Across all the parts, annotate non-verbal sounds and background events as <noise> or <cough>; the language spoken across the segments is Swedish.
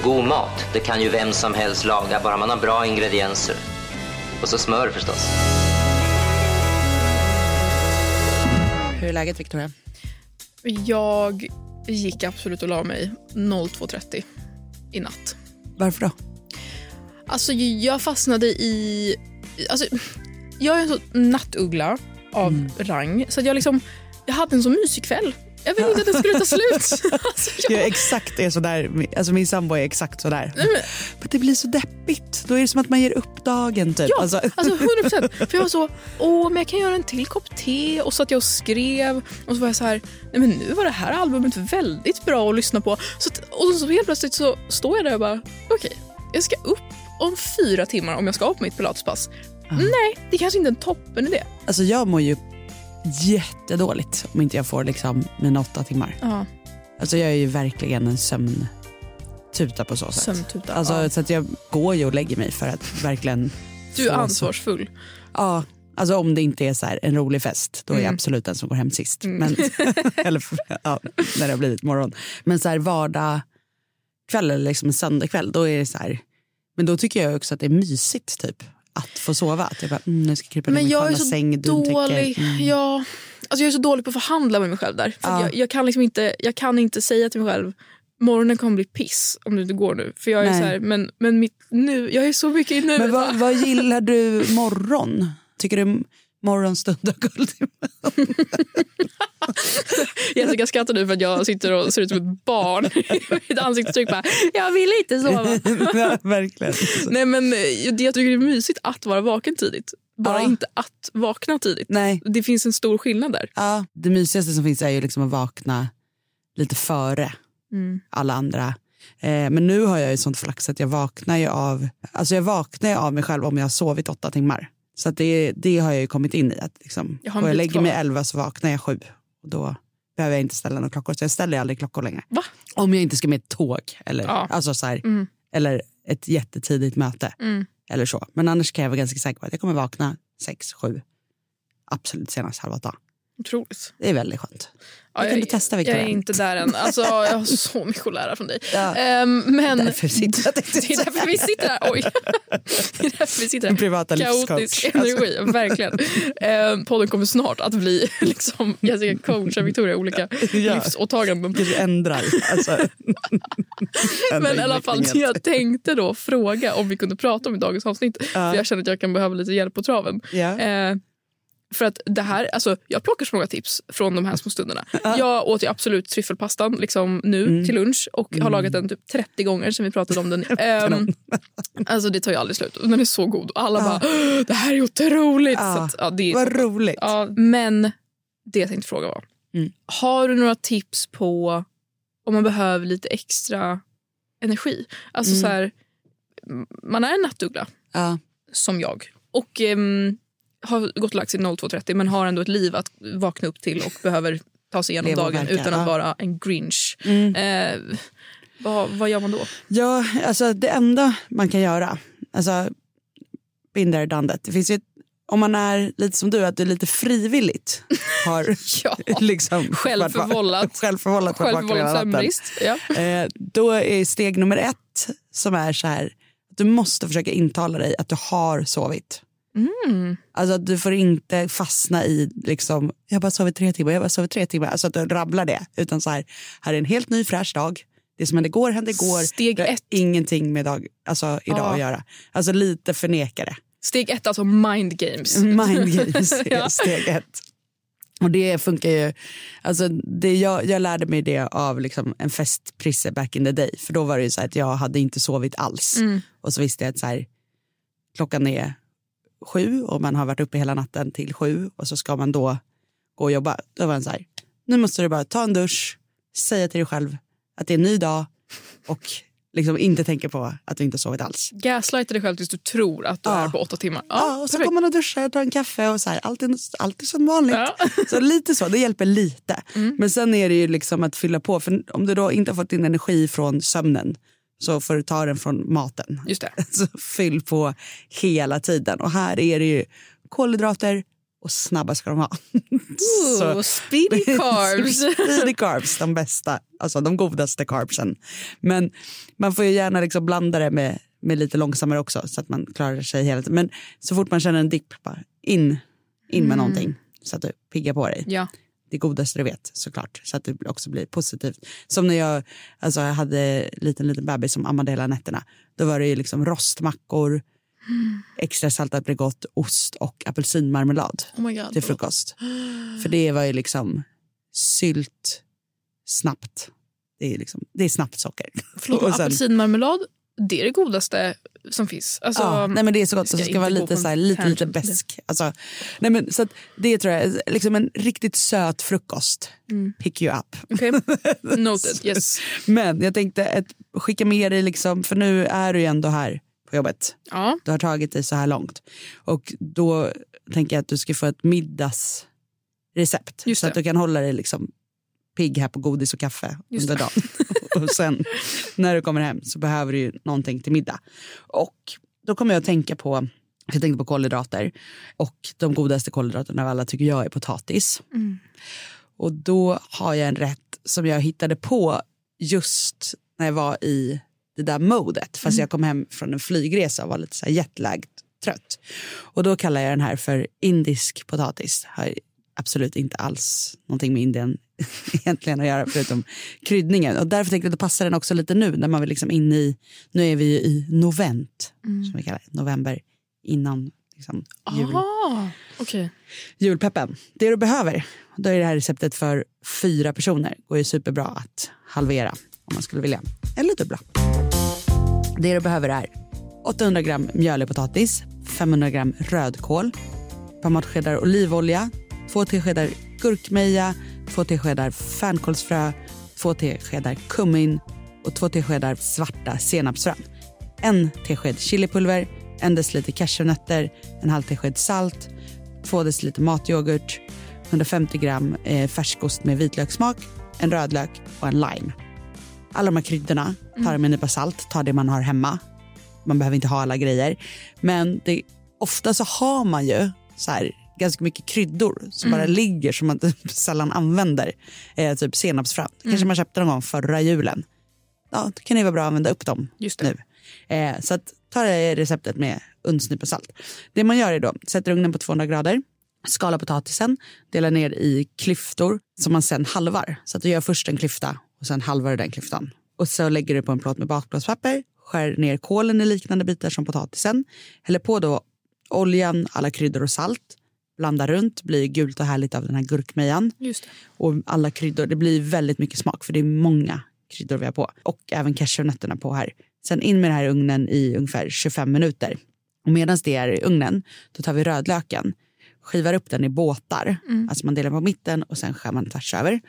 Och god mat, det kan ju vem som helst laga, bara man har bra ingredienser. Och så smör förstås. Hur är läget Victoria? Jag gick absolut och la mig 02.30 i natt. Varför då? Alltså jag fastnade i... Alltså, jag är en sån nattuggla av rang. Så att jag, liksom, jag hade en så mysig kväll. Jag ville inte att det skulle ta slut. <laughs> Alltså, jag, Jag är exakt är sådär, alltså min sambo är exakt sådär. Nej, men- Men det blir så deppigt. Då är det som att man ger upp dagen typ. Ja, Alltså, alltså 100 procent. <laughs> För jag var så, åh men jag kan göra en till kopp te och så att jag och skrev och så var jag så här, nej men nu var det här albumet väldigt bra att lyssna på. Så och så helt plötsligt så står jag där och bara, okej, jag ska upp om fyra timmar om jag ska på mitt pilatespass. Nej, det kanske inte är en toppen idé. alltså jag mår ju jättedåligt om inte jag får liksom mina åtta timmar. Ja, Alltså jag är ju verkligen en sömntuta på så sätt. sömntuta. Alltså, ja. Så att jag går ju och lägger mig för att verkligen... Du är få så- ansvarsfull. Ja, alltså om det inte är så en rolig fest, då är jag Mm. absolut den som går hem sist. Men, <laughs> eller ja, när det har blivit morgon. Men så här vardag kväll eller liksom en söndagkväll, då är det så här. Men då tycker jag också att det är mysigt typ att få sova. Att jag bara, mm, nu ska jag krypa ner i min sköna säng, dålig. Mm. Ja, alltså jag är så dålig på att förhandla med mig själv där. Ja. jag, jag, kan liksom inte, jag kan inte säga till mig själv morgonen kommer bli piss om du inte går nu. För jag är Nej. så här, men, men mitt nu, jag är så mycket i nuet. Men vad, va? vad gillar du morgon? Tycker du morgonstund och guldtimme? <laughs> Jessica skrattar nu för att jag sitter och ser ut som ett barn. <laughs> Mitt ansiktsuttryck bara, jag vill inte sova. <laughs> Ja, Verkligen. Nej men eh, det jag tycker det är mysigt att vara vaken tidigt. Bara Ja. inte att vakna tidigt. Nej, Det finns en stor skillnad där. ja, det mysigaste som finns är ju liksom att vakna lite före Mm. alla andra. Eh, men nu har jag ju sånt flax att jag vaknar ju av, alltså jag vaknar ju av mig själv om jag har sovit åtta timmar. Så det, det har jag ju kommit in i. Att liksom, Jag och jag lägger mig elva så vaknar jag sju. Och då behöver jag inte ställa några klockor. Så jag ställer aldrig klockor längre. Va? Om jag inte ska med ett tåg eller, Ja. alltså så här, Mm. eller ett jättetidigt möte. Mm. Eller så. Men annars kan jag vara ganska säker på att jag kommer vakna sex, sju. Absolut senast halv åtta. Otroligt. Det är väldigt skönt. Ja, Det kan du testa, Jag är inte där än. Alltså, jag har så <laughs> mycket att lära från dig. Ja. Ehm, men Därför sitter jag <laughs> tänkte det är därför vi sitter här. Oj. <laughs> Det är därför vi sitter En här. privata Kaotisk livscoach. Alltså. energi, verkligen. Ehm, podden kommer snart att bli liksom Jessica coachar Victoria olika Ja. livsåtaganden. Kanske ändrar. Alltså. Men i alla fall, jag tänkte då fråga om vi kunde prata om i dagens avsnitt. För jag känner att jag kan behöva lite hjälp på traven. Ja. Eh, för att det här, alltså, jag plockar så många tips från de här små stunderna. <laughs> Jag åt ju absolut tryffelpastan liksom, nu Mm. till lunch och har lagat den typ 30 gånger sen vi pratade om den. <laughs> Ehm, alltså det tar ju aldrig slut. Den är så god. Och alla bara, "Åh, det här är otroligt. Så att, ja, det är Vad roligt. Ja, men det jag tänkte fråga var, Mm. har du några tips på om man behöver lite extra energi? Alltså Mm. så här, man är en nattuggla Ja. som jag. Och ehm, har gått och lagt sig 02.30 men har ändå ett liv att vakna upp till och behöver ta sig igenom dagen verka, utan att ja. vara en grinch. Mm. Eh, vad, vad gör man då? Ja, alltså det enda man kan göra, alltså done that. Det finns ju, om man är lite som du, att du lite frivilligt har <laughs> Ja. <laughs> liksom Självförvållat. självförvållat natten. sömnbrist. Ja. Eh, då är steg nummer ett som är så här, att du måste försöka intala dig att du har sovit. Mm. Alltså att du får inte fastna i liksom, jag bara sovit tre timmar, jag bara sovit tre timmar. Alltså att du rabblar det. Utan så här, här är en helt ny fräsch dag. Det som hände igår hände igår. Steg Det har ett. ingenting med dag, alltså idag Ja. att göra. Alltså lite förneka det. Steg ett, alltså mind games. <laughs> Mind games <laughs> Ja. steg ett. Och det funkar ju, alltså det, jag, jag lärde mig det av liksom en festprisse back in the day. För då var det ju så här att jag hade inte sovit alls. Mm. Och så visste jag att så här, klockan är sju och man har varit uppe hela natten till sju och så ska man då gå och jobba. Då var den så här, nu måste du bara ta en dusch, säga till dig själv att det är en ny dag och liksom inte tänker på att du inte sovit alls. Gaslighta dig själv tills du tror att du Ja. är på åtta timmar. Ja, och så kommer man och duschar, tar en kaffe och så här, allt, är, allt är som vanligt. Ja. Mm. <laughs> Så lite så, det hjälper lite. Men sen är det ju liksom att fylla på, för om du då inte har fått din energi från sömnen så får du ta den från maten. Just det. <laughs> Så fyll på hela tiden. Och här är det ju kolhydrater och snabba ska de. <laughs> Så- Ooh, speedy <laughs> carbs. Speedy carbs, de bästa, alltså de godaste carbsen. Men man får ju gärna liksom blanda det med, med lite långsammare också så att man klarar sig hela tiden. Men så fort man känner en dipp, bara in, in med någonting så att du piggar på dig. ja. Det godaste du vet såklart, så att det också blir positivt. Som när jag, alltså, jag hade en liten, liten bebis som ammade hela nätterna. Då var det ju liksom rostmackor, <gasps> extra saltat Bregott, ost och apelsinmarmelad Oh God. till frukost. För det var ju liksom sylt snabbt. Det är, liksom, det är snabbt socker. Förlåt, <laughs> sen- apelsinmarmelad, det är det godaste som finns. Alltså, ja, nej men det är så gott, ska så det ska vara lite, så här, lite, lite besk. Alltså, nej men, så det tror jag är liksom en riktigt söt frukost. Pick you up. Okej, <laughs> noted. Yes. Men jag tänkte att skicka med dig, liksom, för nu är du ju ändå här på jobbet. Ja, Du har tagit dig så här långt. Och då tänker jag att du ska få ett middagsrecept. Så att du kan hålla dig liksom pigg här på godis och kaffe Just under dagen. <laughs> och sen när du kommer hem så behöver du ju någonting till middag. Och då kommer jag att tänka på, jag tänkte på kolhydrater. Och de godaste kolhydraterna av alla tycker jag är potatis. Och då har jag en rätt som jag hittade på just när jag var i det där modet. Fast jag kom hem från en flygresa och var lite så här jetlagged trött. Och då kallar jag den här för indisk potatis. Har absolut inte alls någonting med Indien <laughs> egentligen att göra förutom kryddningen. Och därför tänkte jag att passar den också lite nu när man vill liksom in i, nu är vi ju i novent som vi kallar det, november innan liksom, jul ah, okej. julpeppen. Det du behöver, då är det här receptet för fyra personer. går ju superbra att halvera om man skulle vilja. Eller dubbla. Det du behöver är 800 gram mjölig potatis, 500 gram rödkål, ett par matskedar olivolja, två teskedar gurkmeja, två teskedar fänkålsfrö, två teskedar kummin och två teskedar svarta senapsfrön. En tesked chilipulver, en deciliter cashewnötter, en halv tesked salt, två deciliter matyoghurt, 150 gram eh, färskost med vitlökssmak, en rödlök och en lime. Alla de här kryddorna tar med en nypa salt, ta det man har hemma. Man behöver inte ha alla grejer. Men det, ofta så har man ju så här, ganska mycket kryddor som bara ligger som man <laughs> sällan använder. Eh, typ senapsfrön. kanske man köpte någon gång förra julen. Ja, då kan det vara bra att använda upp dem nu. Eh, så att, ta det receptet med ugnsnypa salt. Det man gör är då, sätter ugnen på 200 grader, skala potatisen, delar ner i klyftor som man sen halvar. Så att du gör först en klyfta och sen halvar du den klyftan. Och så lägger du på en plåt med bakplåtspapper, skär ner kålen i liknande bitar som potatisen, häller på då oljan, alla kryddor och salt, blandar runt, blir gult och härligt av den här gurkmejan Just det. och alla kryddor. Det blir väldigt mycket smak för det är många kryddor vi har på. Och även cashewnötterna på här. Sen in med den här ugnen i ungefär 25 minuter. Och medan det är i ugnen då tar vi rödlöken, skivar upp den i båtar. Alltså man delar på mitten och sen skär man tvärs över.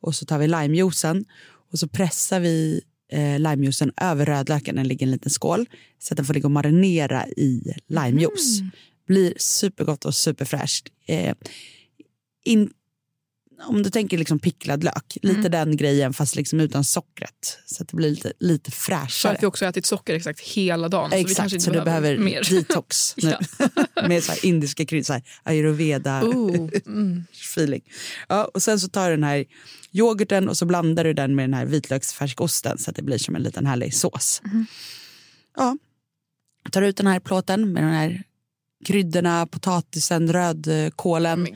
Och så tar vi limejuicen och så pressar vi eh, limejuicen över rödlöken. Den ligger i en liten skål så att den får ligga och marinera i limejuice. Blir supergott och superfräscht. Eh, in, om du tänker liksom picklad lök, lite den grejen fast liksom utan sockret. Så att det blir lite, lite För fräschare. att vi också har ätit socker exakt hela dagen. så vi kanske Exakt, inte så du behöver mer. detox <laughs> nu. <laughs> Med så indiska kryddor, ayurveda Oh, <laughs> mm. feeling. Ja, och sen så tar du den här yoghurten och så blandar du den med den här vitlöksfärskosten så att det blir som en liten härlig sås. Ja, tar ut den här plåten med de här kryddorna, potatisen, rödkålen.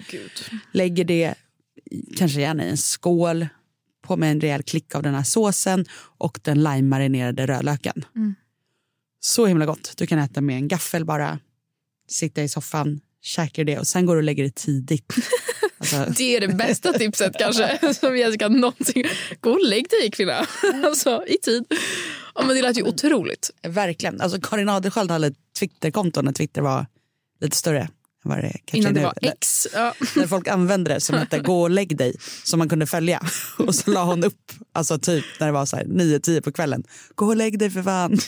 Lägger det kanske gärna i en skål på med en rejäl klick av den här såsen och den lime-marinerade rödlöken. Så himla gott. Du kan äta med en gaffel bara, sitta i soffan, käka det och sen går du och lägger det tidigt. <laughs> Alltså, Det är det bästa tipset kanske <laughs> som Jessica någonsin... Gå och lägg dig kvinna. Alltså i tid. Ja, men det lät ju otroligt. verkligen. Alltså, Karin Adelsköld hade ett Twitterkonto när Twitter var lite större Vad det kanske Innan är det nu. var X. Ja. När folk använde det som hette gå och lägg dig som man kunde följa. Och så la hon upp, alltså typ när det var så här 9-10 på kvällen. Gå och lägg dig för fan.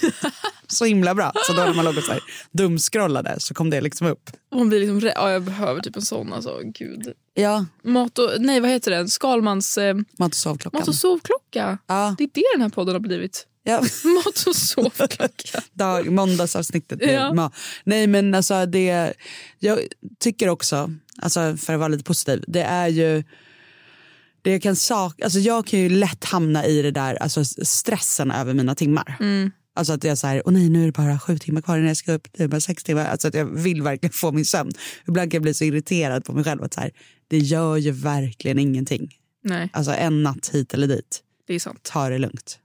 Så himla bra. Så då när man låg och så här dumskrollade så kom det liksom upp. Hon blir liksom. Ja, jag behöver typ en sån. Alltså, gud. Ja, Mat och, nej, vad heter den? Skalmans eh, mat och sovklockan. mat och sovklocka. Ja, Det är det den här podden har blivit. ja. <laughs> Mat och sovklocka. <laughs> Dag, måndagsavsnittet. Ja. Nej men alltså det, jag tycker också, alltså för att vara lite positiv, det är ju det jag kan sak, alltså jag kan ju lätt hamna i det där, alltså stressen över mina timmar. Alltså att jag så här, åh nej nu är det bara sju timmar kvar innan jag ska upp, det är bara sex timmar. Alltså att jag vill verkligen få min sömn. Ibland kan jag bli så irriterad på mig själv att så här, det gör ju verkligen ingenting. Nej, Alltså en natt hit eller dit, det är sant. ta det lugnt.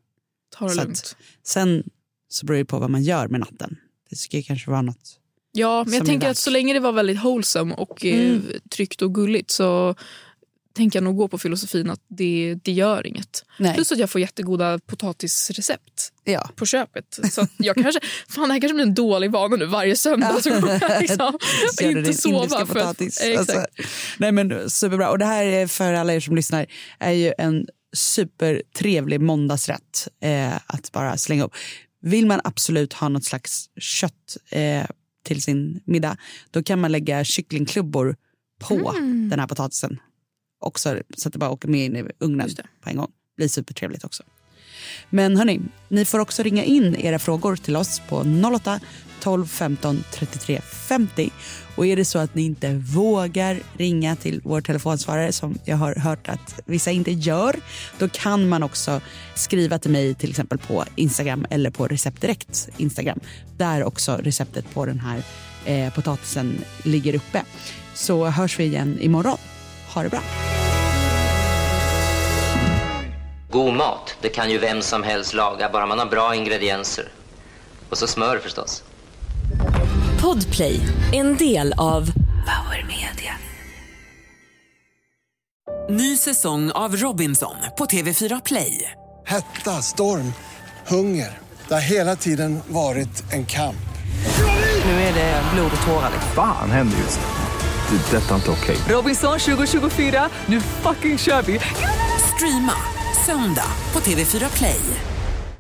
Ta det Så att- lugnt. Sen så beror det på vad man gör med natten. Det ska ju kanske vara något Ja, men jag tänker värt. att så länge det var väldigt wholesome och eh, Mm. tryggt och gulligt så tänker jag nog gå på filosofin att det, det gör inget. Nej. Plus att jag får jättegoda potatisrecept Ja. på köpet. Så jag kanske, <laughs> fan det här kanske blir en dålig vana nu varje söndag. Så kommer jag <laughs> liksom inte sova. För att, potatis. Alltså, nej men superbra. Och det här är för alla er som lyssnar är ju en supertrevlig måndagsrätt eh, att bara slänga upp. Vill man absolut ha något slags kött eh, till sin middag då kan man lägga kycklingklubbor på Mm. den här potatisen. Också, så att det bara åker med in i ugnen det. på en gång. blir supertrevligt också. Men hörni, ni får också ringa in era frågor till oss på 08 12 15 33 50. Och är det så att ni inte vågar ringa till vår telefonsvarare som jag har hört att vissa inte gör, då kan man också skriva till mig till exempel på Instagram eller på Recept Direkt Instagram där också receptet på den här eh, potatisen ligger uppe. Så hörs vi igen imorgon. Ha det bra. God mat, det kan ju vem som helst laga, bara man har bra ingredienser. Och så smör förstås. Podplay, en del av Power Media. Ny säsong av Robinson på TV4 Play. Hetta, storm, hunger. Det har hela tiden varit en kamp. Nu är det blod och tårar. Fan händer just nu. Det. är Detta är inte okej. Robinson 2024, nu fucking kör vi! Streama söndag på TV4 Play.